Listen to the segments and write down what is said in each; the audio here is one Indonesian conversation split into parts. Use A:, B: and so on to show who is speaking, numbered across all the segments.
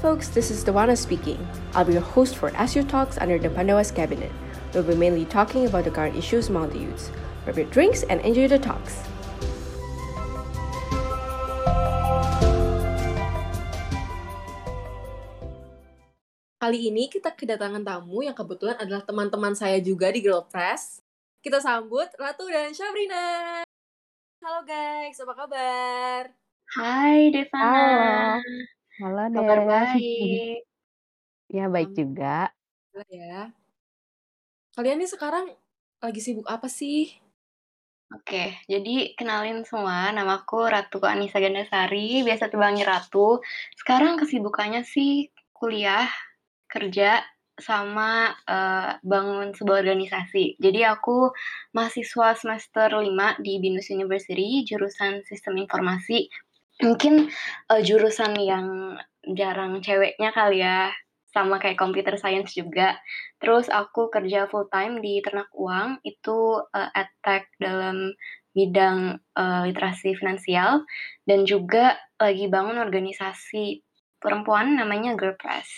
A: folks, this is Dewana speaking. I'll be your host for Your Talks under the Pandawas Cabinet. We'll be mainly talking about the current issues among the youths. Grab your drinks and enjoy the talks. Kali ini kita kedatangan tamu yang kebetulan adalah teman-teman saya juga di Girl Press. Kita sambut Ratu dan Syabrina. Halo guys, apa kabar?
B: Hai Devana.
C: Halo. Halo
B: Kabar baik.
C: Ya baik juga.
A: Alhamdulillah ya. Kalian nih sekarang lagi sibuk apa sih?
B: Oke, jadi kenalin semua, namaku Ratu Anissa Gandasari, biasa dipanggil Ratu. Sekarang kesibukannya sih kuliah, kerja, sama uh, bangun sebuah organisasi. Jadi aku mahasiswa semester 5 di Binus University, jurusan Sistem Informasi. Mungkin uh, jurusan yang jarang ceweknya kali ya, sama kayak computer science juga. Terus aku kerja full time di Ternak Uang, itu uh, tech dalam bidang uh, literasi finansial dan juga lagi bangun organisasi perempuan namanya Girl Press.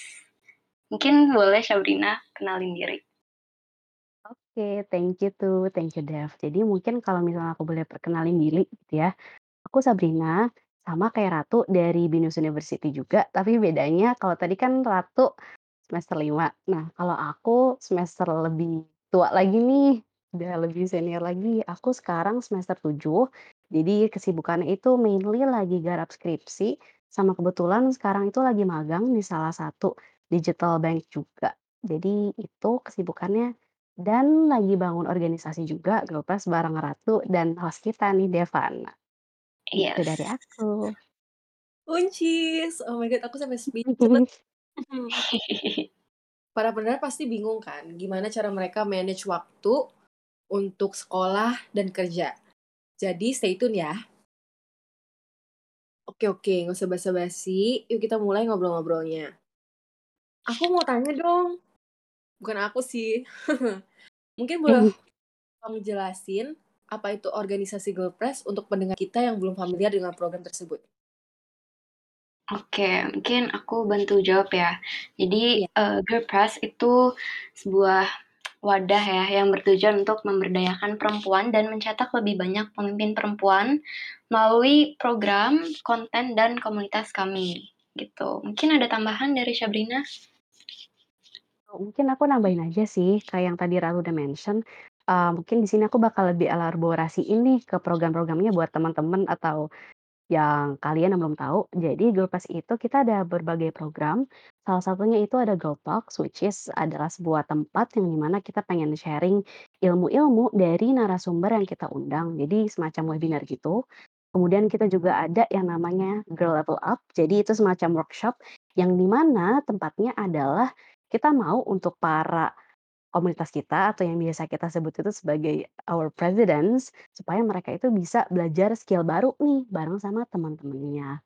B: Mungkin boleh Sabrina kenalin diri.
C: Oke, thank you tuh, thank you Dev. Jadi mungkin kalau misalnya aku boleh perkenalin diri gitu ya. Aku Sabrina, sama kayak Ratu dari Binus University juga, tapi bedanya kalau tadi kan Ratu semester 5. Nah, kalau aku semester lebih tua lagi nih, udah lebih senior lagi. Aku sekarang semester 7. Jadi kesibukannya itu mainly lagi garap skripsi, sama kebetulan sekarang itu lagi magang di salah satu digital bank juga. Jadi itu kesibukannya dan lagi bangun organisasi juga, Girl Press bareng Ratu dan host kita nih Devana.
B: Yes.
C: Itu dari aku.
A: Uncis, oh my god, aku sampai speechless. Para pendengar pasti bingung kan, gimana cara mereka manage waktu untuk sekolah dan kerja. Jadi stay tune ya. Oke oke, nggak usah basa-basi, yuk kita mulai ngobrol-ngobrolnya. Aku mau tanya dong, bukan aku sih. Mungkin boleh kamu jelasin apa itu organisasi Girl Press untuk pendengar kita yang belum familiar dengan program tersebut?
B: Oke, mungkin aku bantu jawab ya. Jadi, uh, Girl Press itu sebuah wadah ya yang bertujuan untuk memberdayakan perempuan dan mencetak lebih banyak pemimpin perempuan melalui program, konten, dan komunitas kami, gitu. Mungkin ada tambahan dari Sabrina?
C: Mungkin aku nambahin aja sih, kayak yang tadi Ratu udah mention, uh, mungkin di sini aku bakal lebih elaborasi ini ke program-programnya buat teman-teman atau yang kalian yang belum tahu. Jadi Press itu kita ada berbagai program, salah satunya itu ada Girl Talks, which is adalah sebuah tempat yang di mana kita pengen sharing ilmu-ilmu dari narasumber yang kita undang, jadi semacam webinar gitu. Kemudian kita juga ada yang namanya Girl Level Up, jadi itu semacam workshop yang di mana tempatnya adalah kita mau untuk para komunitas kita atau yang biasa kita sebut itu sebagai our presidents, supaya mereka itu bisa belajar skill baru nih bareng sama teman-temannya.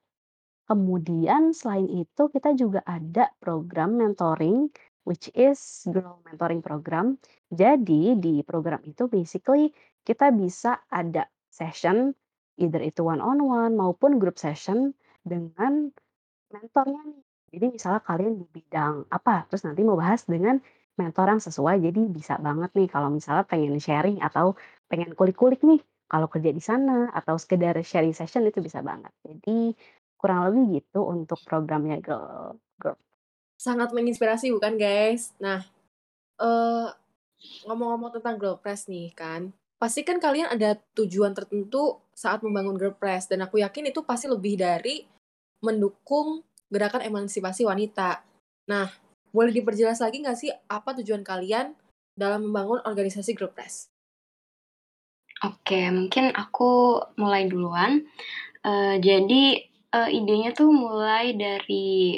C: Kemudian selain itu kita juga ada program mentoring which is Girl Mentoring Program. Jadi di program itu basically kita bisa ada session either itu one on one maupun group session dengan mentornya nih. Jadi misalnya kalian di bidang apa, terus nanti mau bahas dengan mentor yang sesuai, jadi bisa banget nih kalau misalnya pengen sharing atau pengen kulik-kulik nih, kalau kerja di sana atau sekedar sharing session itu bisa banget. Jadi kurang lebih gitu untuk programnya Girl Girl.
A: Sangat menginspirasi bukan guys? Nah, uh, ngomong-ngomong tentang Girl Press nih kan, pasti kan kalian ada tujuan tertentu saat membangun Girl Press dan aku yakin itu pasti lebih dari mendukung gerakan emansipasi wanita. Nah, boleh diperjelas lagi nggak sih apa tujuan kalian dalam membangun organisasi Girl Press?
B: Oke, mungkin aku mulai duluan. Uh, jadi uh, idenya tuh mulai dari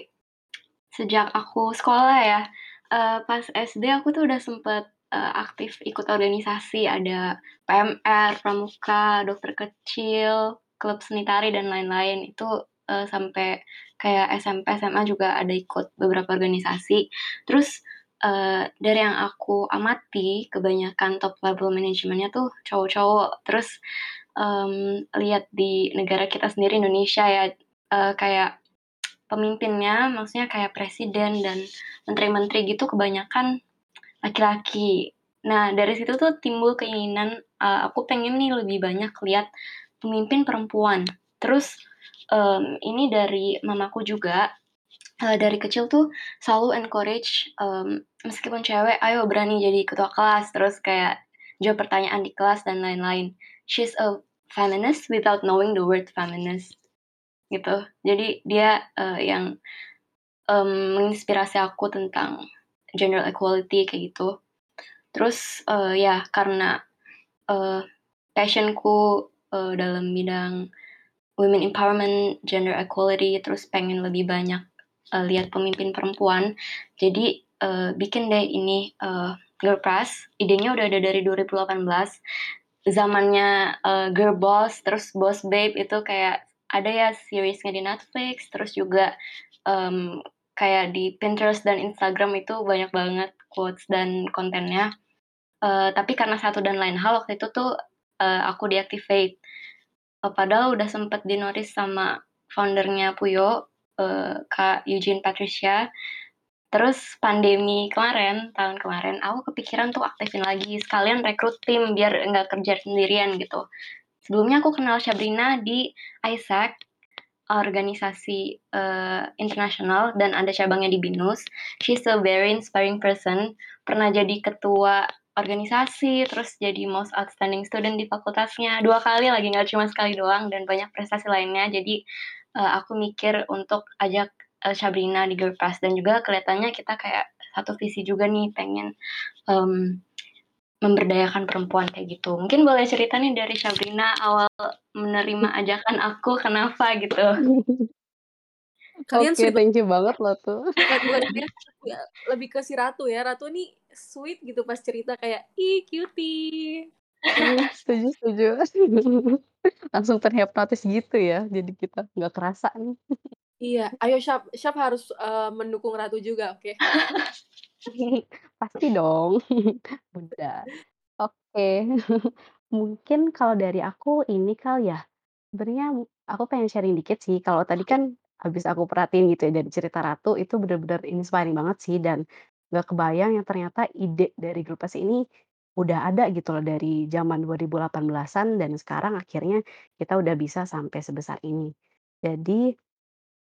B: sejak aku sekolah ya. Uh, pas SD aku tuh udah sempet uh, aktif ikut organisasi, ada PMR, Pramuka, Dokter Kecil, Klub Seni Tari, dan lain-lain. Itu uh, sampai kayak SMP, SMA juga ada ikut beberapa organisasi. Terus uh, dari yang aku amati, kebanyakan top level manajemennya tuh cowok-cowok. Terus um, lihat di negara kita sendiri Indonesia ya, uh, kayak pemimpinnya, maksudnya kayak presiden dan menteri-menteri gitu kebanyakan laki-laki. Nah, dari situ tuh timbul keinginan, uh, aku pengen nih lebih banyak lihat pemimpin perempuan. Terus, um, ini dari mamaku juga, uh, dari kecil tuh selalu encourage, um, meskipun cewek, "Ayo berani jadi ketua kelas," terus kayak jawab pertanyaan di kelas dan lain-lain. She's a feminist without knowing the word feminist gitu. Jadi dia uh, yang um, menginspirasi aku tentang gender equality kayak gitu. Terus uh, ya karena uh, passionku uh, dalam bidang women empowerment, gender equality, terus pengen lebih banyak uh, lihat pemimpin perempuan. Jadi uh, bikin deh ini uh, Girl Press. Idenya udah ada dari 2018. Zamannya uh, Girl Boss, terus Boss Babe itu kayak ada ya seriesnya di Netflix, terus juga um, kayak di Pinterest dan Instagram itu banyak banget quotes dan kontennya. Uh, tapi karena satu dan lain hal waktu itu tuh uh, aku deactivate. Uh, padahal udah sempet dinotis sama foundernya Puyo, uh, Kak Eugene Patricia. Terus pandemi kemarin, tahun kemarin, aku kepikiran tuh aktifin lagi, sekalian rekrut tim biar nggak kerja sendirian gitu. Sebelumnya aku kenal Sabrina di ISAC, organisasi uh, internasional dan ada cabangnya di BINUS. She's a very inspiring person. Pernah jadi ketua organisasi, terus jadi most outstanding student di fakultasnya dua kali lagi nggak cuma sekali doang dan banyak prestasi lainnya. Jadi uh, aku mikir untuk ajak uh, Sabrina di Girl Pass dan juga kelihatannya kita kayak satu visi juga nih pengen um, memberdayakan perempuan kayak gitu. Mungkin boleh cerita nih dari Sabrina awal menerima ajakan aku kenapa gitu.
C: Kalian okay, thank you banget loh tuh.
A: lebih ke si Ratu ya. Ratu nih sweet gitu pas cerita kayak ih cutie.
C: Iya, setuju setuju. Langsung terhipnotis gitu ya. Jadi kita nggak kerasa nih.
A: Iya, ayo Syaf, Syaf harus uh, mendukung Ratu juga, oke? Okay?
C: Pasti dong. Udah. Oke. Mungkin kalau dari aku ini kali ya, sebenarnya aku pengen sharing dikit sih, kalau tadi kan habis aku perhatiin gitu ya dari cerita Ratu itu bener-bener inspiring banget sih dan nggak kebayang yang ternyata ide dari grup ini udah ada gitu loh dari zaman 2018-an dan sekarang akhirnya kita udah bisa sampai sebesar ini. Jadi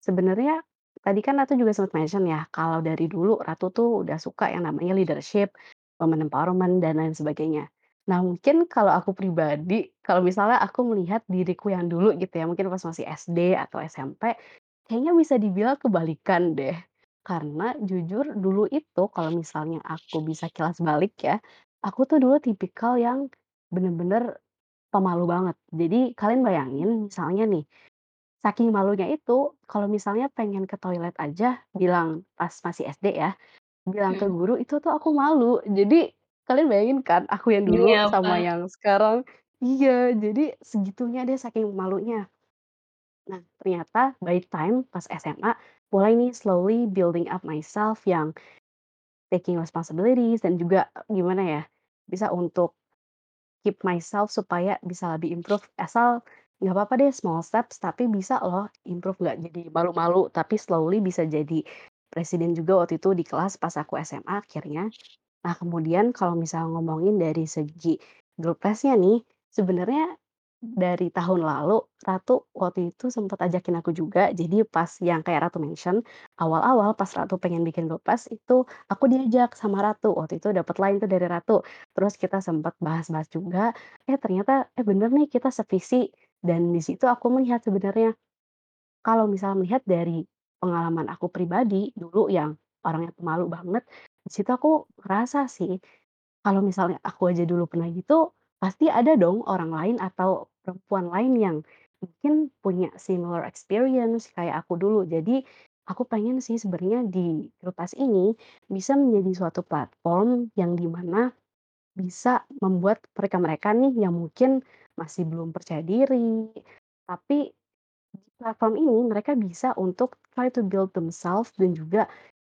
C: sebenarnya Tadi kan Ratu juga sempat mention ya, kalau dari dulu Ratu tuh udah suka yang namanya leadership, women empowerment, dan lain sebagainya. Nah, mungkin kalau aku pribadi, kalau misalnya aku melihat diriku yang dulu gitu ya, mungkin pas masih SD atau SMP, kayaknya bisa dibilang kebalikan deh. Karena jujur dulu itu kalau misalnya aku bisa kilas balik ya, aku tuh dulu tipikal yang bener-bener pemalu banget. Jadi kalian bayangin misalnya nih, Saking malunya itu, kalau misalnya pengen ke toilet aja bilang pas masih SD ya, bilang ke guru itu tuh aku malu. Jadi kalian bayangin kan aku yang dulu
B: Iya,
C: sama yang sekarang iya, jadi segitunya deh saking malunya. Nah, ternyata by time pas SMA mulai nih slowly building up myself yang taking responsibilities dan juga gimana ya, bisa untuk keep myself supaya bisa lebih improve asal nggak apa-apa deh small steps tapi bisa loh improve nggak jadi malu-malu tapi slowly bisa jadi presiden juga waktu itu di kelas pas aku SMA akhirnya. Nah kemudian kalau misalnya ngomongin dari segi grup nya nih sebenarnya dari tahun lalu, Ratu waktu itu sempat ajakin aku juga. Jadi pas yang kayak Ratu mention, awal-awal pas Ratu pengen bikin Gopes itu aku diajak sama Ratu. Waktu itu dapat line tuh dari Ratu. Terus kita sempat bahas-bahas juga, eh ternyata eh bener nih kita sevisi dan di situ aku melihat sebenarnya kalau misalnya melihat dari pengalaman aku pribadi dulu yang orangnya pemalu banget, di situ aku ngerasa sih kalau misalnya aku aja dulu pernah gitu, pasti ada dong orang lain atau perempuan lain yang mungkin punya similar experience kayak aku dulu. Jadi aku pengen sih sebenarnya di Grupas ini bisa menjadi suatu platform yang di mana bisa membuat mereka-mereka nih yang mungkin masih belum percaya diri, tapi di platform ini mereka bisa untuk try to build themselves dan juga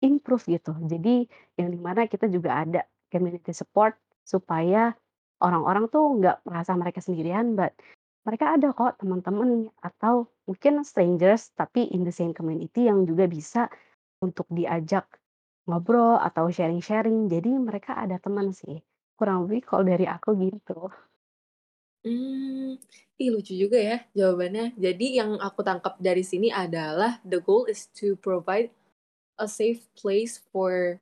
C: improve gitu. Jadi yang di mana kita juga ada community support supaya orang-orang tuh nggak merasa mereka sendirian, but mereka ada kok teman-teman atau mungkin strangers tapi in the same community yang juga bisa untuk diajak ngobrol atau sharing-sharing. Jadi mereka ada teman sih. Kurang lebih kalau dari aku gitu.
A: Hmm, ih lucu juga ya jawabannya. Jadi yang aku tangkap dari sini adalah the goal is to provide a safe place for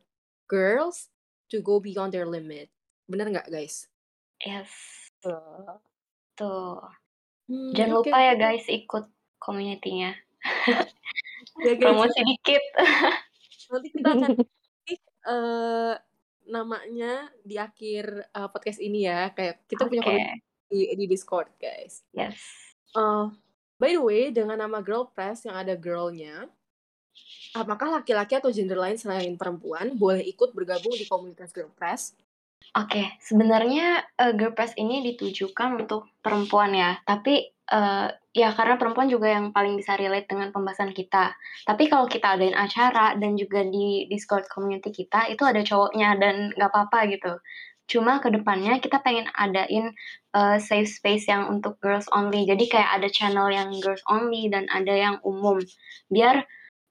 A: girls to go beyond their limit. Bener nggak guys?
B: Yes.
C: Betul.
B: Tuh.
A: Hmm,
B: Jangan
A: oke.
B: lupa ya guys ikut community-nya.
A: Ya guys,
B: Promosi dikit.
A: nanti kita akan eh namanya di akhir uh, podcast ini ya. Kayak kita punya
B: Oke.
A: komunitas di, di Discord guys.
B: Yes.
A: Uh, by the way, dengan nama Girl Press yang ada girl-nya, apakah laki-laki atau gender lain selain perempuan boleh ikut bergabung di komunitas Girl Press?
B: Oke, sebenarnya uh, Girl Press ini ditujukan untuk perempuan ya, tapi uh, ya karena perempuan juga yang paling bisa relate dengan pembahasan kita. Tapi kalau kita adain acara dan juga di Discord community kita itu ada cowoknya dan nggak apa-apa gitu. Cuma ke depannya kita pengen adain uh, safe space yang untuk girls only. Jadi kayak ada channel yang girls only dan ada yang umum. Biar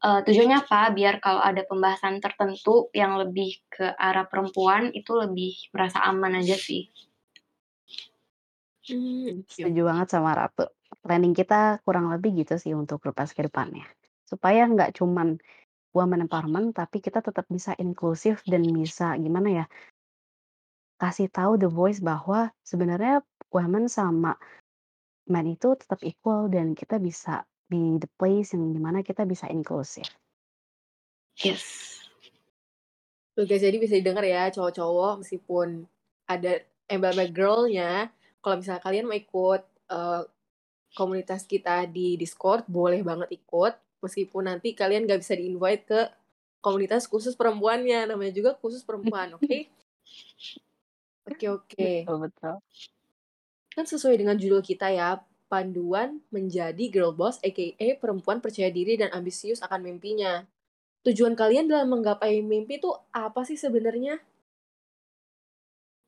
B: uh, tujuannya apa? Biar kalau ada pembahasan tertentu yang lebih ke arah perempuan itu lebih merasa aman aja sih.
A: Hmm,
C: Setuju banget sama Ratu. Planning kita kurang lebih gitu sih untuk lepas ke depannya. Supaya nggak cuman woman empowerment, tapi kita tetap bisa inklusif dan bisa gimana ya, kasih tahu the voice bahwa sebenarnya women sama men itu tetap equal dan kita bisa be the place yang di mana kita bisa inklusif.
B: Yes.
A: Tuh guys, jadi bisa didengar ya cowok-cowok meskipun ada embel-embel girl-nya, kalau misalnya kalian mau ikut uh, komunitas kita di Discord, boleh banget ikut. Meskipun nanti kalian gak bisa di-invite ke komunitas khusus perempuannya. Namanya juga khusus perempuan, oke? Okay? Oke, okay, oke. Okay.
C: Betul, betul.
A: Kan sesuai dengan judul kita ya, panduan menjadi girl boss, aka perempuan percaya diri dan ambisius akan mimpinya. Tujuan kalian dalam menggapai mimpi itu apa sih sebenarnya?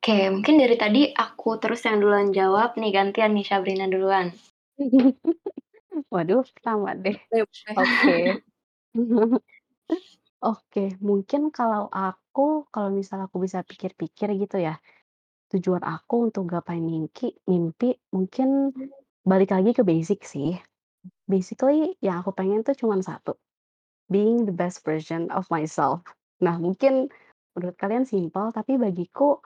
B: Oke, mungkin dari tadi aku terus yang duluan jawab nih gantian nih Sabrina duluan.
C: Waduh, sama deh. Oke. Oke, mungkin kalau aku, kalau misalnya aku bisa pikir-pikir gitu ya, tujuan aku untuk gapai mimpi, mimpi mungkin balik lagi ke basic sih. Basically, yang aku pengen tuh cuma satu, being the best version of myself. Nah, mungkin menurut kalian simpel, tapi bagiku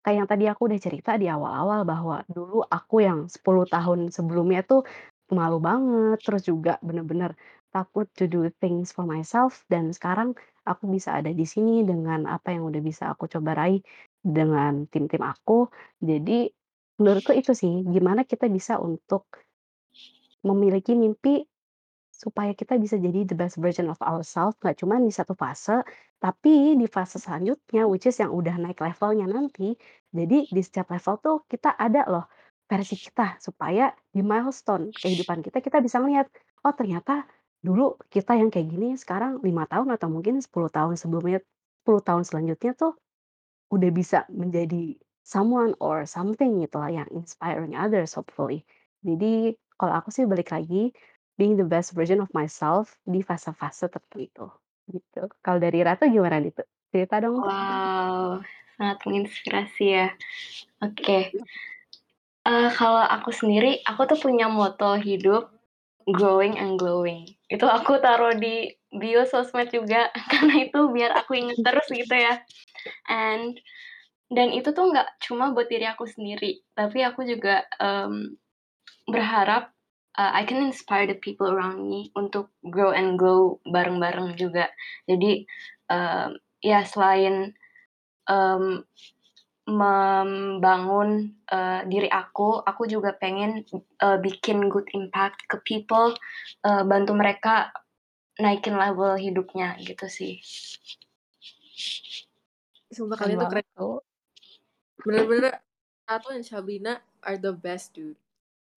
C: kayak yang tadi aku udah cerita di awal-awal bahwa dulu aku yang 10 tahun sebelumnya tuh malu banget, terus juga bener-bener takut to do things for myself dan sekarang aku bisa ada di sini dengan apa yang udah bisa aku coba raih dengan tim-tim aku. Jadi menurutku itu sih, gimana kita bisa untuk memiliki mimpi supaya kita bisa jadi the best version of ourselves, nggak cuma di satu fase, tapi di fase selanjutnya, which is yang udah naik levelnya nanti. Jadi di setiap level tuh kita ada loh versi kita, supaya di milestone kehidupan kita, kita bisa ngeliat, oh ternyata dulu kita yang kayak gini, sekarang 5 tahun atau mungkin 10 tahun sebelumnya, 10 tahun selanjutnya tuh udah bisa menjadi someone or something gitu lah yang inspiring others hopefully. Jadi kalau aku sih balik lagi, being the best version of myself di fase-fase tertentu, gitu. Kalau dari Ratu gimana nih tuh? Cerita dong.
B: Wow, sangat menginspirasi ya. Oke. Uh, kalau aku sendiri, aku tuh punya moto hidup growing and glowing. Itu aku taruh di bio sosmed juga karena itu biar aku inget terus gitu ya. And dan itu tuh nggak cuma buat diri aku sendiri, tapi aku juga um, berharap uh, I can inspire the people around me untuk grow and glow bareng-bareng juga. Jadi uh, ya selain um, membangun uh, diri aku, aku juga pengen uh, bikin good impact ke people, uh, bantu mereka naikin level hidupnya gitu sih.
A: Sumpah kalian tuh keren. Bener-bener Atau dan Sabrina are the best dude.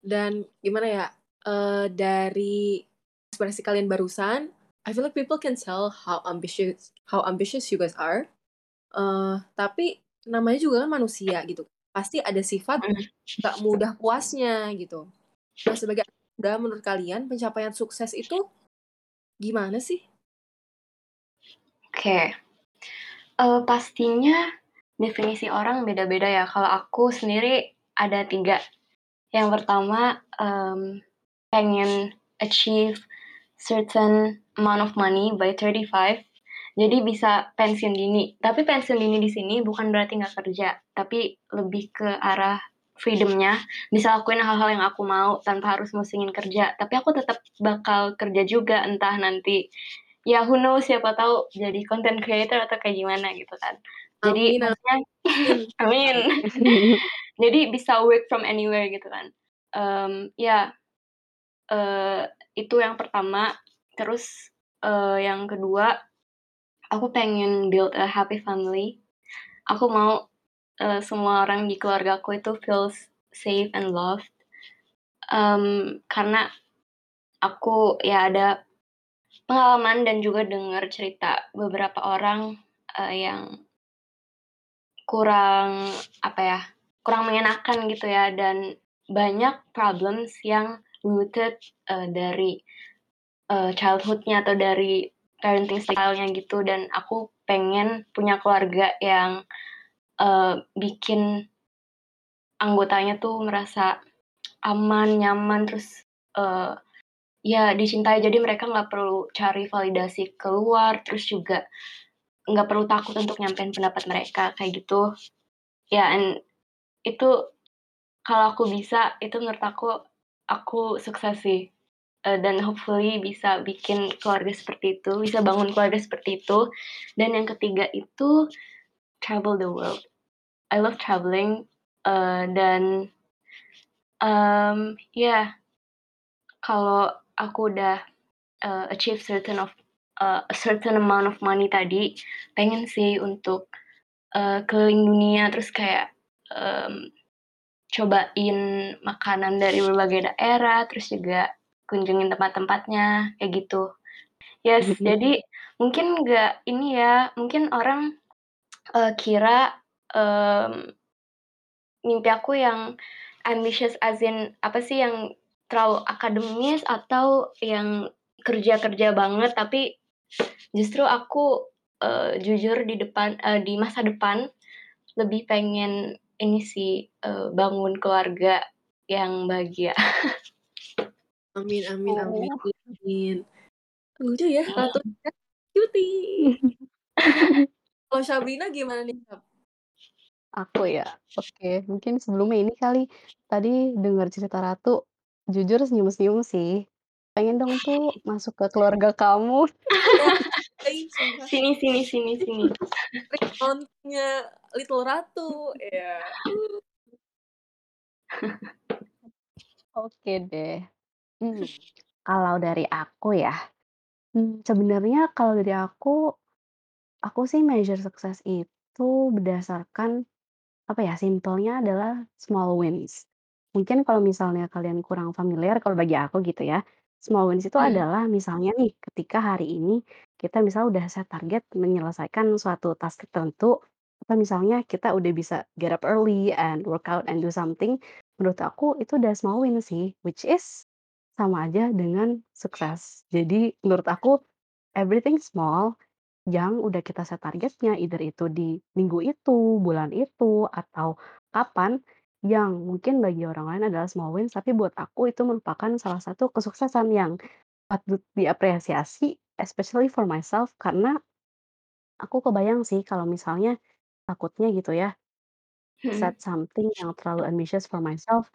A: Dan gimana ya, uh, dari ekspresi kalian barusan, I feel like people can tell how ambitious how ambitious you guys are. Uh, tapi namanya juga kan manusia gitu. Pasti ada sifat gak mudah puasnya gitu. Nah, sebagai muda, menurut kalian pencapaian sukses itu gimana sih?
B: Oke. Uh, pastinya definisi orang beda-beda ya. Kalau aku sendiri ada tiga. Yang pertama, um, pengen achieve certain amount of money by 35. Jadi bisa pensiun dini. Tapi pensiun dini di sini bukan berarti nggak kerja, tapi lebih ke arah freedomnya bisa lakuin hal-hal yang aku mau tanpa harus musingin kerja tapi aku tetap bakal kerja juga entah nanti ya who knows siapa tahu jadi content creator atau kayak gimana gitu kan jadi amin, maksudnya amin. Jadi bisa work from anywhere gitu kan. Um, ya uh, itu yang pertama. Terus uh, yang kedua aku pengen build a happy family. Aku mau uh, semua orang di keluarga aku itu feels safe and loved. Um, karena aku ya ada pengalaman dan juga dengar cerita beberapa orang uh, yang kurang apa ya kurang mengenakan gitu ya dan banyak problems yang rooted uh, dari uh, childhoodnya atau dari parenting style-nya gitu dan aku pengen punya keluarga yang uh, bikin anggotanya tuh merasa aman, nyaman, terus uh, ya dicintai. Jadi mereka nggak perlu cari validasi keluar, terus juga nggak perlu takut untuk nyampein pendapat mereka kayak gitu. Ya, and itu kalau aku bisa, itu menurut aku aku sukses sih. Uh, dan hopefully bisa bikin keluarga seperti itu, bisa bangun keluarga seperti itu. Dan yang ketiga itu travel the world. I love traveling uh, dan um, ya yeah, kalau aku udah uh, achieve certain of uh, a certain amount of money tadi, pengen sih untuk uh, keliling dunia terus kayak um, cobain makanan dari berbagai daerah, terus juga kunjungin tempat-tempatnya kayak gitu. Yes, jadi mungkin nggak ini ya, mungkin orang uh, kira um, mimpi aku yang ambitious as in apa sih yang terlalu akademis atau yang kerja-kerja banget tapi justru aku uh, jujur di depan uh, di masa depan lebih pengen ini sih uh, bangun keluarga yang bahagia.
A: Amin amin amin oh. amin. Lucu ya Ratu cutie. Kalau Sabrina gimana nih?
C: Aku ya? Oke, mungkin sebelumnya ini kali, tadi dengar cerita Ratu, jujur senyum-senyum sih. Pengen dong tuh masuk ke keluarga kamu.
B: Sini sini sini sini.
A: Account-nya Little Ratu, ya.
C: Oke deh. Hmm, kalau dari aku ya, hmm, sebenarnya kalau dari aku, aku sih measure sukses itu berdasarkan apa ya, simpelnya adalah small wins. Mungkin kalau misalnya kalian kurang familiar, kalau bagi aku gitu ya, small wins itu hmm. adalah misalnya nih, ketika hari ini kita misalnya udah set target menyelesaikan suatu task tertentu, atau misalnya kita udah bisa get up early and work out and do something, menurut aku itu udah small win sih, which is sama aja dengan sukses. Jadi menurut aku everything small yang udah kita set targetnya, either itu di minggu itu, bulan itu, atau kapan, yang mungkin bagi orang lain adalah small wins, tapi buat aku itu merupakan salah satu kesuksesan yang patut diapresiasi, especially for myself, karena aku kebayang sih kalau misalnya takutnya gitu ya, set something yang terlalu ambitious for myself,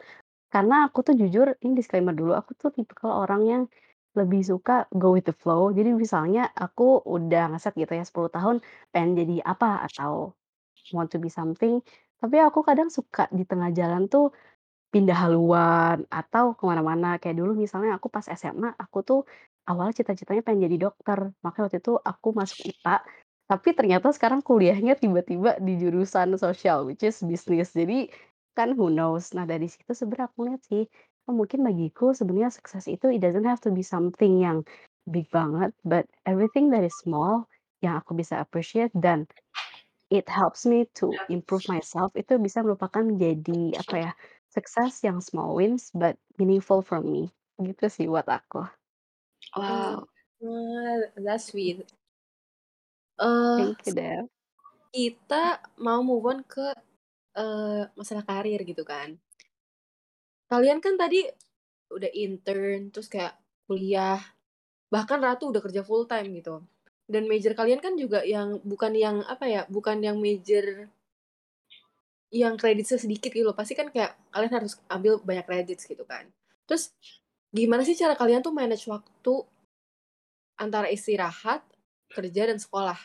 C: karena aku tuh jujur, ini disclaimer dulu, aku tuh tipikal orang yang lebih suka go with the flow. Jadi misalnya aku udah ngeset gitu ya 10 tahun pengen jadi apa atau want to be something, tapi aku kadang suka di tengah jalan tuh pindah haluan atau ke mana mana Kayak dulu misalnya aku pas SMA, aku tuh awalnya cita-citanya pengen jadi dokter, makanya waktu itu aku masuk IPA, tapi ternyata sekarang kuliahnya tiba-tiba di jurusan sosial, which is bisnis. Jadi kan who knows. Nah dari situ sebenarnya aku lihat sih, Oh, mungkin bagiku sebenarnya sukses itu it doesn't have to be something yang big banget, but everything that is small yang aku bisa appreciate dan it helps me to improve myself itu bisa merupakan jadi apa ya, sukses yang small wins but meaningful for me. Gitu sih buat aku.
B: Wow.
A: That's sweet. Uh,
C: Thank you, Dev.
A: kita mau move on ke uh, masalah karir gitu kan. Kalian kan tadi udah intern, terus kayak kuliah, bahkan Ratu udah kerja full time gitu. Dan major kalian kan juga yang bukan yang apa ya, bukan yang major yang kreditnya sedikit gitu loh. Pasti kan kayak kalian harus ambil banyak kredit gitu kan. Terus gimana sih cara kalian tuh manage waktu antara istirahat, kerja dan sekolah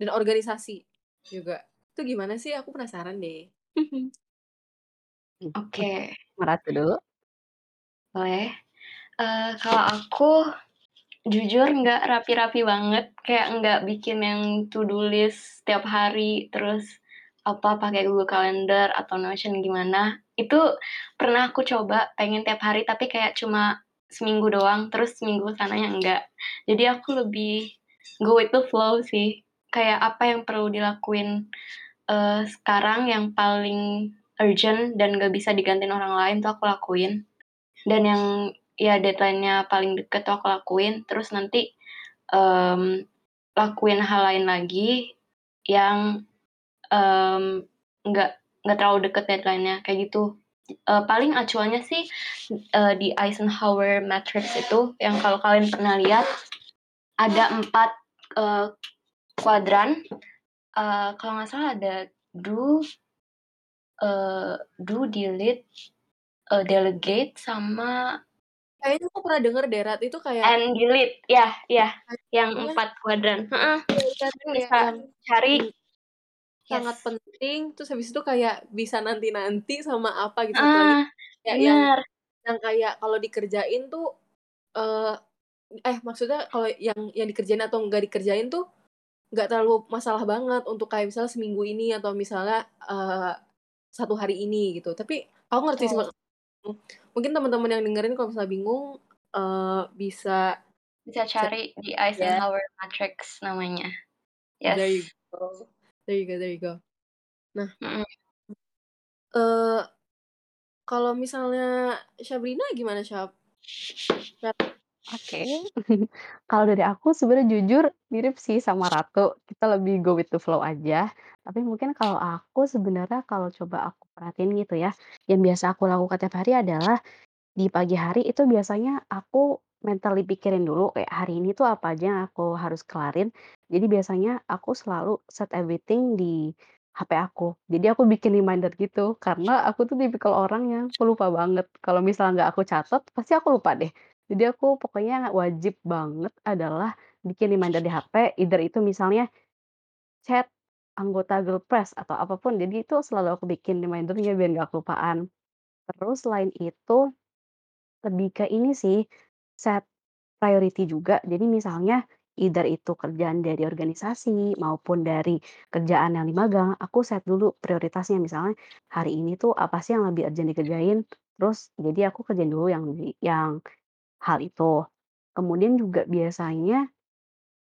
A: dan organisasi juga. Itu gimana sih? Aku penasaran deh.
B: Oke.
C: Meratu dulu.
B: Boleh. Uh, kalau aku jujur nggak rapi-rapi banget, kayak nggak bikin yang to-do list setiap hari, terus apa pakai Google Calendar atau Notion gimana. Itu pernah aku coba pengen tiap hari tapi kayak cuma seminggu doang, terus seminggu sananya enggak. Jadi aku lebih go with the flow sih. Kayak apa yang perlu dilakuin uh, sekarang yang paling urgent dan gak bisa digantiin orang lain tuh aku lakuin. Dan yang ya deadline-nya paling deket tuh aku lakuin. Terus nanti um, lakuin hal lain lagi yang um, nggak nggak terlalu deket deadline-nya kayak gitu uh, paling acuannya sih uh, di Eisenhower Matrix itu yang kalau kalian pernah lihat ada empat uh, kuadran uh, kalau nggak salah ada do uh, do delete uh, delegate sama
A: kayaknya aku pernah denger derat itu kayak
B: and delete. Ya ya. Yang empat kuadran. Uh -uh. bisa cari.
A: Sangat penting. Terus habis itu kayak bisa nanti-nanti sama apa gitu.
B: Ah,
A: kayak yang yang kayak kalau dikerjain tuh eh eh maksudnya kalau yang yang dikerjain atau enggak dikerjain tuh nggak terlalu masalah banget untuk kayak misalnya seminggu ini atau misalnya uh, satu hari ini gitu. Tapi aku ngerti sih mungkin teman-teman yang dengerin kalau misalnya bingung uh, bisa
B: Bisa cari di Eisenhower Matrix namanya. Yes.
A: there you go there you go there you go nah
B: Mm-mm.
A: eh kalau misalnya Sabrina gimana Syab?
C: Oke. Kalau dari aku sebenarnya jujur mirip sih sama Ratu, kita lebih go with the flow aja. Tapi mungkin kalau aku sebenarnya kalau coba aku perhatiin gitu ya, yang biasa aku lakukan tiap hari adalah di pagi hari itu biasanya aku mentally pikirin dulu kayak hari ini tuh apa aja yang aku harus kelarin. Jadi biasanya aku selalu set everything di HP aku. Jadi aku bikin reminder gitu karena aku tuh tipikal orang yang pelupa banget. Kalau misalnya nggak aku catat, pasti aku lupa deh. Jadi aku pokoknya wajib banget adalah bikin reminder di HP, either itu misalnya chat anggota grup press atau apa pun. Jadi itu selalu aku bikin remindernya biar nggak kelupaan. Terus selain itu lebih ke ini sih, set priority juga. Jadi misalnya either itu kerjaan dari organisasi maupun dari kerjaan yang di magang, aku set dulu prioritasnya. Misalnya hari ini tuh apa sih yang lebih urgent dikerjain, terus jadi aku kerjain dulu yang yang hal itu. Kemudian juga biasanya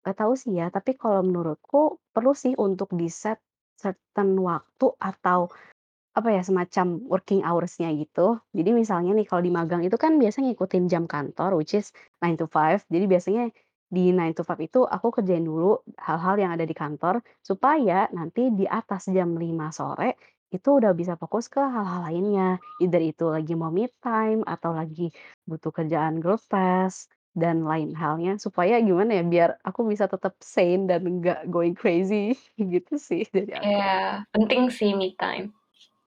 C: nggak tahu sih ya, tapi kalau menurutku perlu sih untuk di-set certain waktu atau apa ya, semacam working hours-nya gitu. Jadi misalnya nih kalau di magang itu kan biasanya ngikutin jam kantor which is 9 to 5. Jadi biasanya di 9 to 5 itu aku kerjain dulu hal-hal yang ada di kantor supaya nanti di atas jam 5 sore itu udah bisa fokus ke hal-hal lainnya. Either itu lagi mau me time atau lagi butuh kerjaan girl press dan lain halnya supaya gimana ya biar aku bisa tetap sane dan enggak going crazy gitu sih dari aku.
B: Iya, penting sih me time.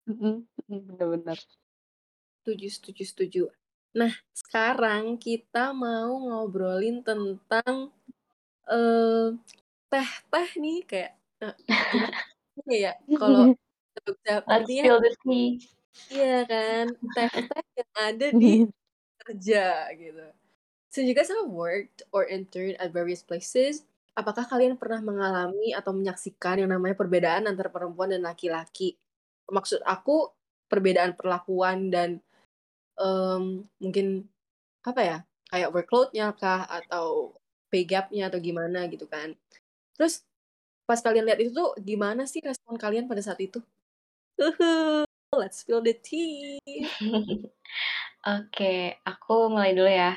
C: Mhm mhm, bener bener.
A: Setuju setuju setuju. Nah, sekarang kita mau ngobrolin tentang eh teh-teh nih kayak nah, gimana ya kalau
B: Let's the tea.
A: iya kan teh-teh yang ada di kerja gitu. So you guys have worked or interned at various places. Apakah kalian pernah mengalami atau menyaksikan yang namanya perbedaan antara perempuan dan laki-laki? Maksud aku perbedaan perlakuan dan um, mungkin apa ya kayak workload-nya kah atau pay gap-nya atau gimana gitu kan. Terus pas kalian lihat itu tuh gimana sih respon kalian pada saat itu? let's spill the tea.
B: Oke, aku mulai dulu ya.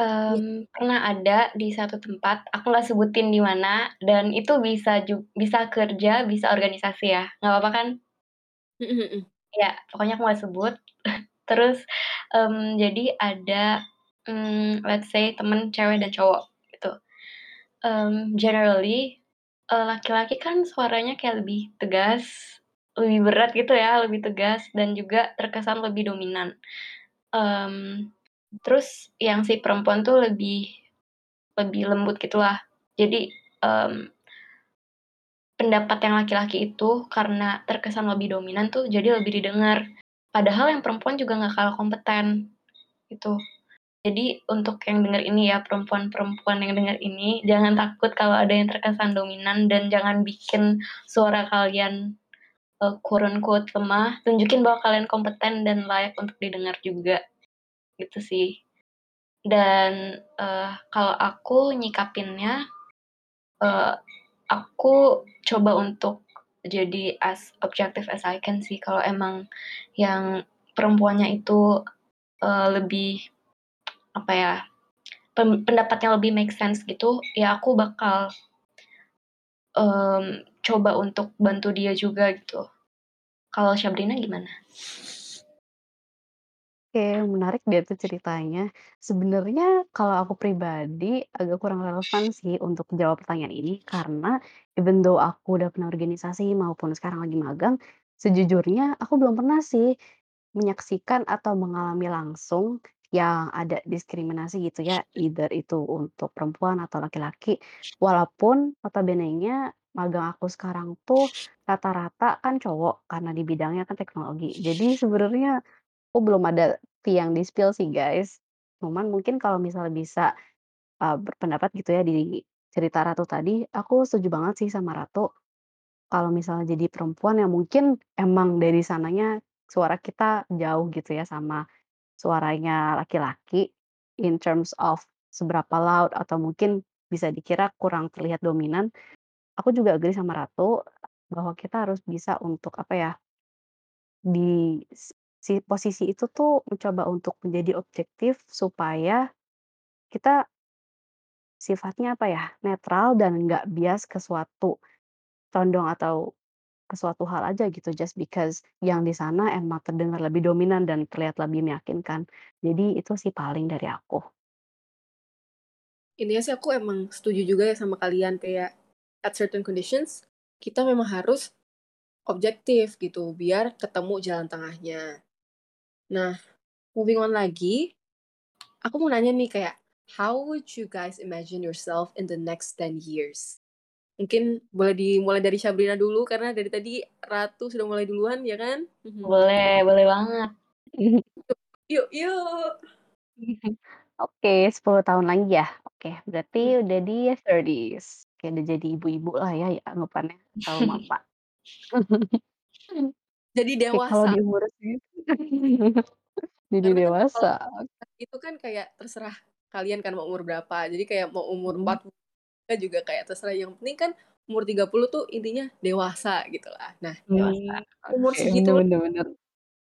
B: Um, pernah ada di satu tempat, aku nggak sebutin di mana, dan itu bisa ju bisa kerja, bisa organisasi ya, nggak apa-apa kan?
A: Mhm mhm.
B: Ya, pokoknya aku nggak sebut. Terus, um, jadi ada, mmm, let's say temen cewek dan cowok gitu. Um, generally, eee, laki-laki kan suaranya kayak lebih tegas, lebih berat gitu ya, lebih tegas dan juga terkesan lebih dominan. Mmm, terus yang si perempuan tuh lebih lebih lembut gitulah. Jadi, mmm pendapat yang laki-laki itu karena terkesan lebih dominan tuh jadi lebih didengar. Padahal yang perempuan juga nggak kalah kompeten, gitu. Jadi untuk yang denger ini ya, perempuan-perempuan yang denger ini, jangan takut kalau ada yang terkesan dominan dan jangan bikin suara kalian, eee, quote unquote lemah, tunjukin bahwa kalian kompeten dan layak untuk didengar juga, gitu sih. Dan, eee, kalau aku nyikapinnya, eee, aku coba untuk jadi as objective as I can sih kalau emang yang perempuannya itu, eee, lebih apa ya, pendapatnya lebih make sense gitu, ya aku bakal mmm, coba untuk bantu dia juga gitu. Kalau Syabrina gimana?
C: Oke, menarik deh tuh ceritanya. Sebenarnya kalau aku pribadi agak kurang relevan sih untuk jawab pertanyaan ini karena even though aku udah pernah organisasi maupun sekarang lagi magang, sejujurnya aku belum pernah sih menyaksikan atau mengalami langsung yang ada diskriminasi gitu ya, either itu untuk perempuan atau laki-laki. Walaupun notabene-nya magang aku sekarang tuh rata-rata kan cowok karena di bidangnya kan teknologi. Jadi sebenarnya Aku belum ada tea yang di-spill sih, guys. Cuman mungkin kalau misalnya bisa, eee, berpendapat gitu ya di cerita Ratu tadi, aku setuju banget sih sama Ratu, kalau misalnya jadi perempuan yang mungkin emang dari sananya suara kita jauh gitu ya sama suaranya laki-laki, in terms of seberapa loud atau mungkin bisa dikira kurang terlihat dominan. Aku juga agree sama Ratu, bahwa kita harus bisa untuk apa ya di si posisi itu tuh mencoba untuk menjadi objektif supaya kita sifatnya apa ya, netral dan nggak bias ke suatu condong atau ke suatu hal aja gitu just because yang di sana emang terdengar lebih dominan dan terlihat lebih meyakinkan. Jadi itu sih paling dari aku.
A: Intinya sih aku emang setuju juga ya sama kalian kayak at certain conditions kita memang harus objektif gitu biar ketemu jalan tengahnya. Nah, moving on lagi, aku mau nanya nih kayak how would you guys imagine yourself in the next 10 years? Mungkin boleh dimulai dari Sabrina dulu karena dari tadi Ratu sudah mulai duluan ya kan? Mhm.
B: Boleh, boleh banget.
A: Yuk, yuk.
C: Oke, 10 tahun lagi ya? Oke, berarti udah di 30s. Oke, udah jadi ibu-ibu lah ya ya anggapannya atau mama.
A: Jadi
C: Oke, kalau
A: dewasa.
C: di umur segitu jadi
A: Karena kan kalau
C: dewasa.
A: itu kan kayak terserah kalian kan mau umur berapa. Jadi kayak mau umur
C: Mhm.
A: 40 kan juga kayak terserah. Yang penting kan umur 30 tuh intinya dewasa gitu lah. Nah,
B: Dewasa,
C: Mmm,
A: umur
C: oke,
A: segitu
C: bener bener bener.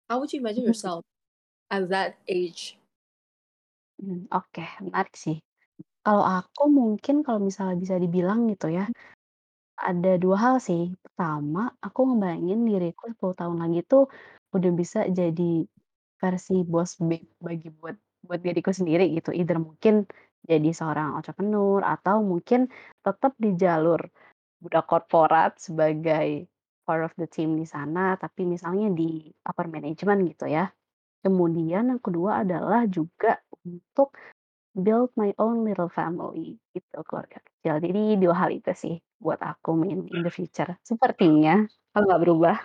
A: how would you imagine yourself at that age?
C: Mmm, oke, menarik sih. Kalau aku mungkin kalau misalnya bisa dibilang gitu ya, ada 2 hal sih. Pertama, aku ngebayangin diriku 10 tahun lagi tuh udah bisa jadi versi boss babe bagi buat buat diriku sendiri gitu. Either mungkin jadi seorang entrepreneur atau mungkin tetap di jalur budak korporat sebagai part of the team di sana, tapi misalnya di upper management gitu ya. Kemudian yang kedua adalah juga untuk build my own little family gitu, keluarga kecil. Jadi 2 hal itu sih buat aku in in the future, sepertinya kalau nggak berubah.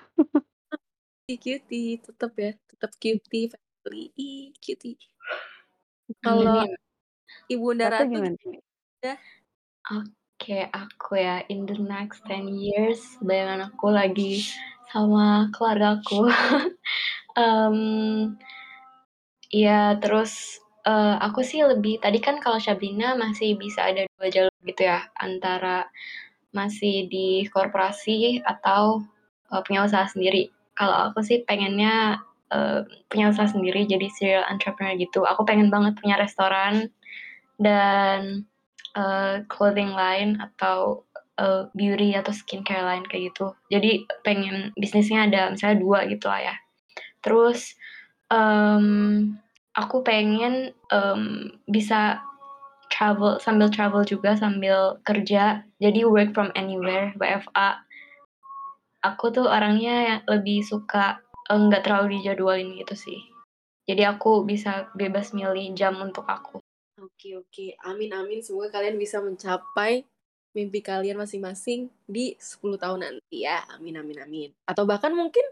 A: Cutie, tetep ya, tetep cutie family, ih, cutie. Kalau
B: ya.
A: Ibunda
C: Ratu gimana?
B: Oke, aku ya in the next 10 years, bayangan aku lagi sama keluargaku. Mmm, iya, terus, eee, aku sih lebih tadi kan kalau Sabrina masih bisa ada 2 jalur gitu ya, antara masih di korporasi atau, eee, punya usaha sendiri. kalau aku sih pengennya, uh, punya usaha sendiri jadi serial entrepreneur gitu. Aku pengen banget punya restoran dan, uh, clothing line atau, uh, beauty atau skincare line kayak gitu. Jadi pengen bisnisnya ada misalnya dua gitu lah ya. Terus, um, aku pengen, um, bisa travel sambil travel juga sambil kerja, jadi work from anywhere, WFA. Aku tuh orangnya lebih suka, nggak terlalu dijadwalin gitu sih. Jadi aku bisa bebas milih jam untuk aku.
A: Oke oke, amin amin semoga kalian bisa mencapai mimpi kalian masing-masing di 10 tahun nanti ya. Amin amin amin. Atau bahkan mungkin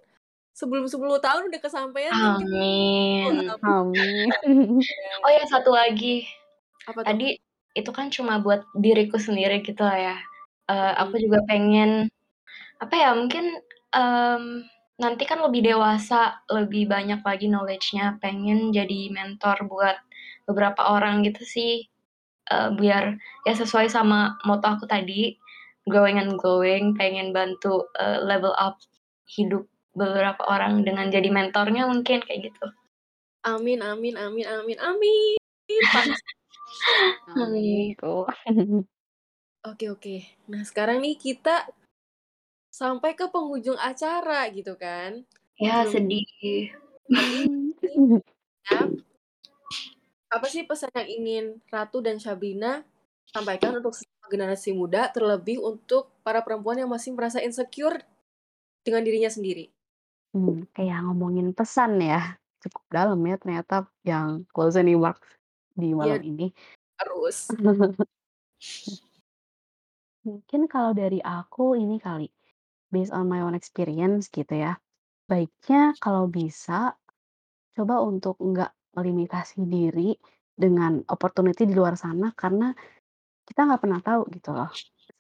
A: sebelum 10 tahun udah kesampaian
B: Amin.
C: Amin.
B: Oh ya satu lagi.
A: Apa tuh?
B: Tadi itu kan cuma buat diriku sendiri gitu lah ya. Uh, aku juga pengen apa ya mungkin um, nanti kan lebih dewasa, lebih banyak lagi knowledge-nya, pengen jadi mentor buat beberapa orang gitu sih. Uh, biar ya sesuai sama moto aku tadi, growing and glowing, pengen bantu uh, level up hidup beberapa orang dengan jadi mentornya mungkin kayak gitu.
A: Amin amin amin amin amin.
C: Amin.
A: Oke oke. Nah sekarang nih kita sampai ke penghujung acara gitu kan.
B: Ya sedih.
A: Ya, apa sih pesan yang ingin Ratu dan Sabrina sampaikan untuk generasi muda, terlebih untuk para perempuan yang masih merasa insecure dengan dirinya sendiri?
C: Hmm, kayak ngomongin pesan ya, cukup dalam ya ternyata yang closing remarks di malam
A: Iya.
C: ini.
A: Harus.
C: Mungkin kalau dari aku ini kali, based on my own experience gitu ya, baiknya kalau bisa, coba untuk nggak melimitasi diri dengan opportunity di luar sana karena kita nggak pernah tahu gitu loh,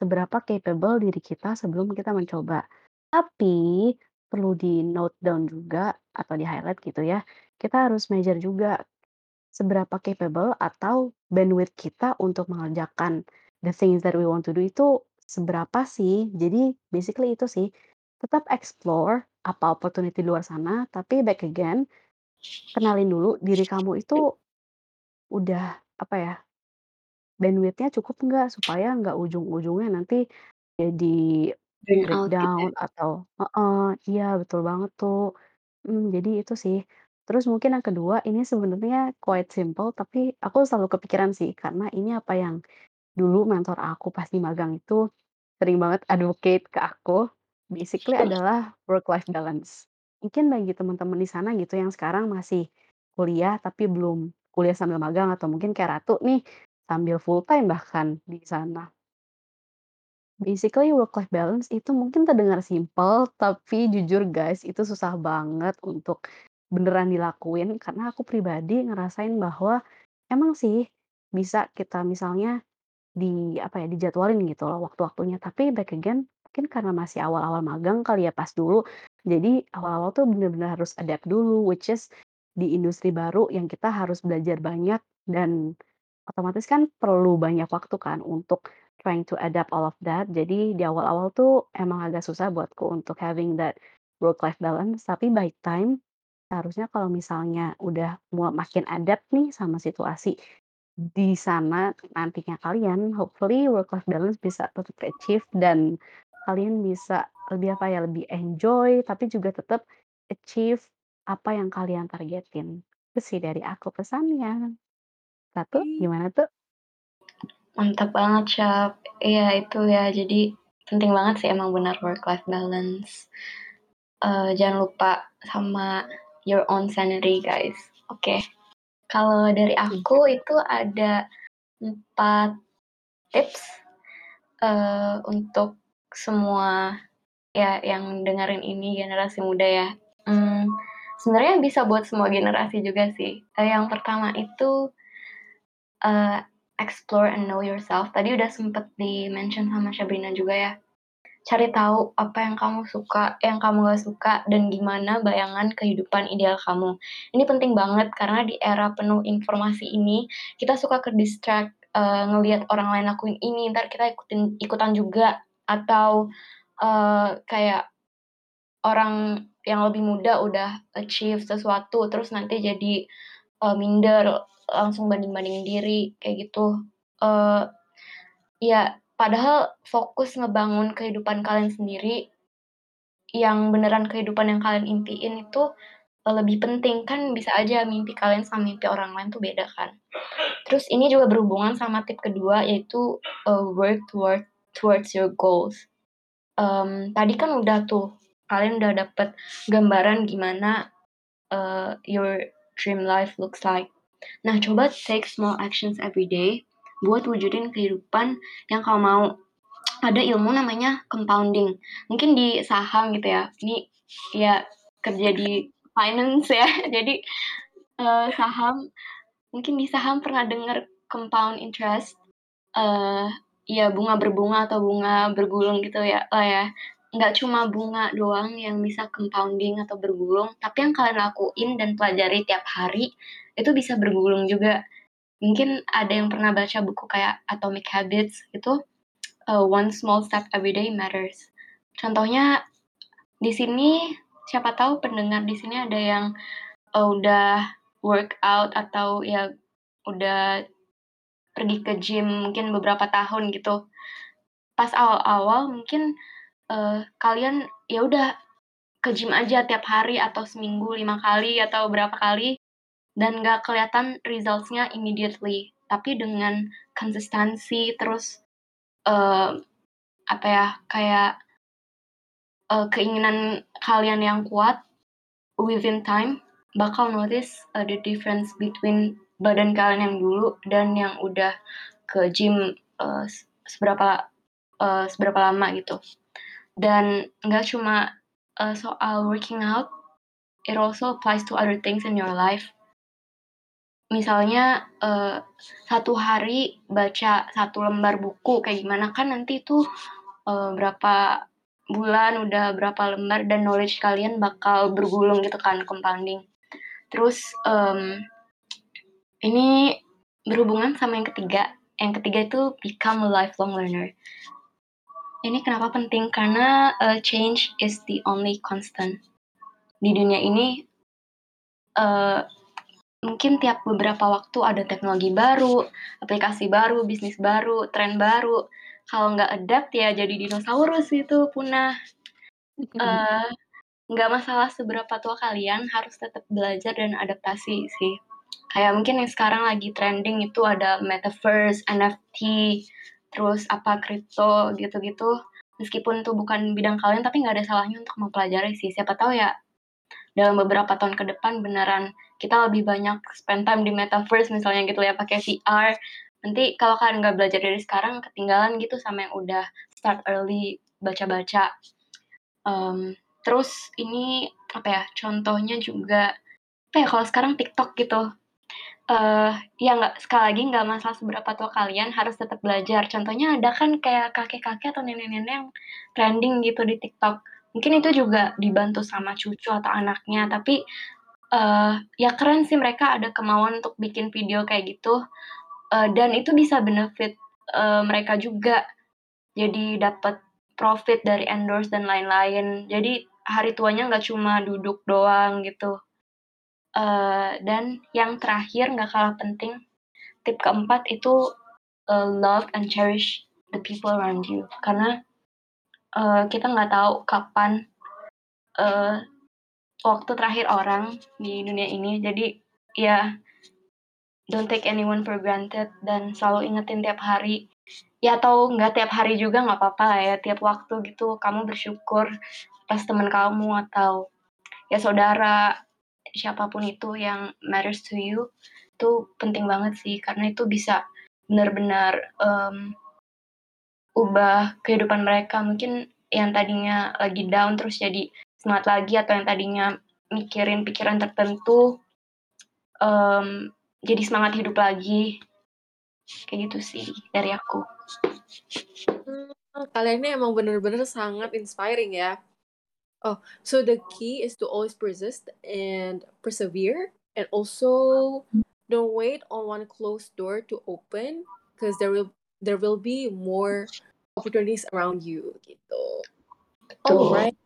C: seberapa capable diri kita sebelum kita mencoba. Tapi, perlu di-note down juga atau di-highlight gitu ya, kita harus measure juga seberapa capable atau bandwidth kita untuk mengerjakan the things that we want to do itu seberapa sih. Jadi basically itu sih, tetap explore apa opportunity di luar sana, tapi back again, kenalin dulu diri kamu itu udah apa ya, bandwidth-nya cukup nggak supaya nggak ujung-ujungnya nanti jadi
B: Burn out gitu ya?
C: breakdown atau heeh, iya betul banget tuh. Mmm, jadi itu sih. Terus mungkin yang kedua, ini sebenarnya quite simple, tapi aku selalu kepikiran sih, karena ini apa yang dulu mentor aku pas di magang itu sering banget advocate ke aku, basically adalah work life balance. Mungkin bagi teman-teman di sana gitu yang sekarang masih kuliah, tapi belum kuliah sambil magang atau mungkin kayak Ratu nih, sambil full time bahkan di sana. Basically work life balance itu mungkin terdengar simpel, tapi jujur guys, itu susah banget untuk beneran dilakuin. Karena aku pribadi ngerasain bahwa emang sih bisa kita misalnya di apa ya, dijadwalin gitu loh waktu-waktunya, tapi back again mungkin karena masih awal-awal magang kali ya pas dulu, jadi awal-awal tuh bener-bener harus adapt dulu, which is di industri baru yang kita harus belajar banyak dan otomatis kan perlu banyak waktu kan untuk trying to adapt all of that. Jadi di awal-awal tuh emang agak susah buatku untuk having that work life balance, tapi by time seharusnya kalau misalnya udah mulai makin adapt nih sama situasi di sana nantinya kalian, hopefully work life balance bisa tetap achieve dan kalian bisa lebih apa ya, lebih enjoy tapi juga tetap achieve apa yang kalian targetin. Itu sih dari aku pesannya. Ratu,
A: Ih.
C: gimana tuh?
B: Mantap banget, Syap. Iya, itu ya, jadi penting banget sih emang benar work life balance. Uh, jangan lupa sama your own sanity, guys. Oke. Kalau dari aku itu ada 4 tips, uh, untuk semua ya yang dengerin ini generasi muda ya. Mmm, sebenarnya bisa buat semua generasi juga sih. Eee, yang pertama itu, eee, explore and know yourself. Tadi udah sempet di-mention sama Sabrina juga ya. Cari tahu apa yang kamu suka, yang kamu nggak suka, dan gimana bayangan kehidupan ideal kamu. Ini penting banget karena di era penuh informasi ini, kita suka ke-distract, eee, ngelihat orang lain lakuin ini, entar kita ikutin ikutan juga, atau, eee, kayak orang yang lebih muda udah achieve sesuatu terus nanti jadi uh, minder langsung banding-banding diri kayak gitu. Uh, ya padahal fokus ngebangun kehidupan kalian sendiri yang beneran kehidupan yang kalian impiin itu uh, lebih penting. Kan bisa aja mimpi kalian sama mimpi orang lain tuh beda kan. Terus ini juga berhubungan sama tip kedua yaitu uh, work toward towards your goals. Um, tadi kan udah tuh kalian udah dapet gambaran gimana uh, your dream life looks like. Nah, coba take small actions every day buat wujudin kehidupan yang kamu mau. Ada ilmu namanya compounding. Mungkin di saham gitu ya. Ini ya kerja di finance ya. Jadi uh, saham mungkin di saham pernah dengar compound interest. Uh, ya bunga berbunga atau bunga bergulung gitu ya lah ya nggak cuma bunga doang yang bisa compounding atau bergulung, tapi yang kalian lakuin dan pelajari tiap hari itu bisa bergulung juga. Mungkin ada yang pernah baca buku kayak Atomic Habits itu uh, one small step every day matters. Contohnya di sini siapa tahu pendengar di sini ada yang uh, udah workout atau ya udah pergi ke gym mungkin beberapa tahun gitu. Pas awal-awal mungkin uh, kalian ya udah ke gym aja tiap hari atau seminggu lima kali atau berapa kali dan nggak kelihatan resultsnya immediately. Tapi dengan konsistensi terus uh, apa ya kayak uh, keinginan kalian yang kuat within time bakal notice uh, the difference between badan kalian yang dulu dan yang udah ke gym uh, seberapa uh, seberapa lama gitu dan nggak cuma uh, soal working out it also applies to other things in your life. Misalnya uh, satu hari baca satu lembar buku kayak gimana kan nanti itu uh, berapa bulan udah berapa lembar dan knowledge kalian bakal bergulung gitu kan compounding. Terus um, ini berhubungan sama yang ketiga. Yang ketiga itu become a lifelong learner ini kenapa penting? Karena uh, change is the only constant. Di dunia ini, uh, mungkin tiap beberapa waktu ada teknologi baru, aplikasi baru, bisnis baru, tren baru. Kalau nggak adapt ya jadi dinosaurus itu punah. Uh, nggak masalah seberapa tua kalian, harus tetap belajar dan adaptasi sih. Kayak mungkin yang sekarang lagi trending itu ada metaverse, NFT, terus apa kripto gitu-gitu. Meskipun itu bukan bidang kalian tapi nggak ada salahnya untuk mempelajari sih. Siapa tahu ya dalam beberapa tahun ke depan beneran kita lebih banyak spend time di metaverse misalnya gitu ya pakai VR nanti kalau kalian nggak belajar dari sekarang ketinggalan gitu sama yang udah start early baca-baca. Um, terus ini apa ya contohnya juga apa ya kalau sekarang TikTok gitu uh, ya nggak sekali lagi nggak masalah seberapa tua kalian, harus tetap belajar. Contohnya ada kan kayak kakek-kakek atau nenek-nenek yang trending gitu di TikTok. Mungkin itu juga dibantu sama cucu atau anaknya, tapi, uh, ya keren sih mereka ada kemauan untuk bikin video kayak gitu, uh, dan itu bisa benefit, uh, mereka juga. Jadi dapat profit dari endorse dan lain-lain. Jadi hari tuanya nggak cuma duduk doang gitu. Uh, dan yang terakhir nggak kalah penting, tip keempat itu uh, love and cherish the people around you. Karena uh, kita nggak tahu kapan uh, waktu terakhir orang di dunia ini. Jadi ya don't take anyone for granted dan selalu ingetin tiap hari. Ya atau nggak tiap hari juga nggak apa-apa ya. Tiap waktu gitu kamu bersyukur pas teman kamu atau ya saudara siapa pun itu yang matters to you itu penting banget sih karena itu bisa benar-benar um, ubah kehidupan mereka mungkin yang tadinya lagi down terus jadi semangat lagi atau yang tadinya mikirin pikiran tertentu um, jadi semangat hidup lagi kayak gitu sih dari aku.
A: Hmm, kalian ini emang bener-bener sangat inspiring ya. Oh, so the key is to always persist and persevere, and also don't wait on one closed door to open, because there will there will be more opportunities around you. Gitu. Alright.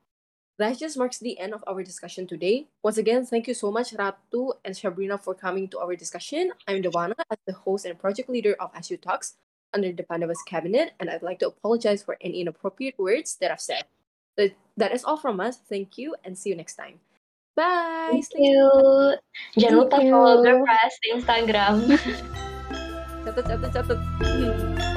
A: That just marks the end of our discussion today. Once again, thank you so much, Ratu and Sabrina, for coming to our discussion. I'm Dewana, as the host and project leader of SU Talks under the Pandavas cabinet, and I'd like to apologize for any inappropriate words that I've said. That, that is all from us. Thank you, and see you next time. Bye.
B: Thank
A: Stay
B: you. Jangan
C: Thank
B: lupa follow
C: you.
B: Girl Press di Instagram.
A: Catat, catat, catat.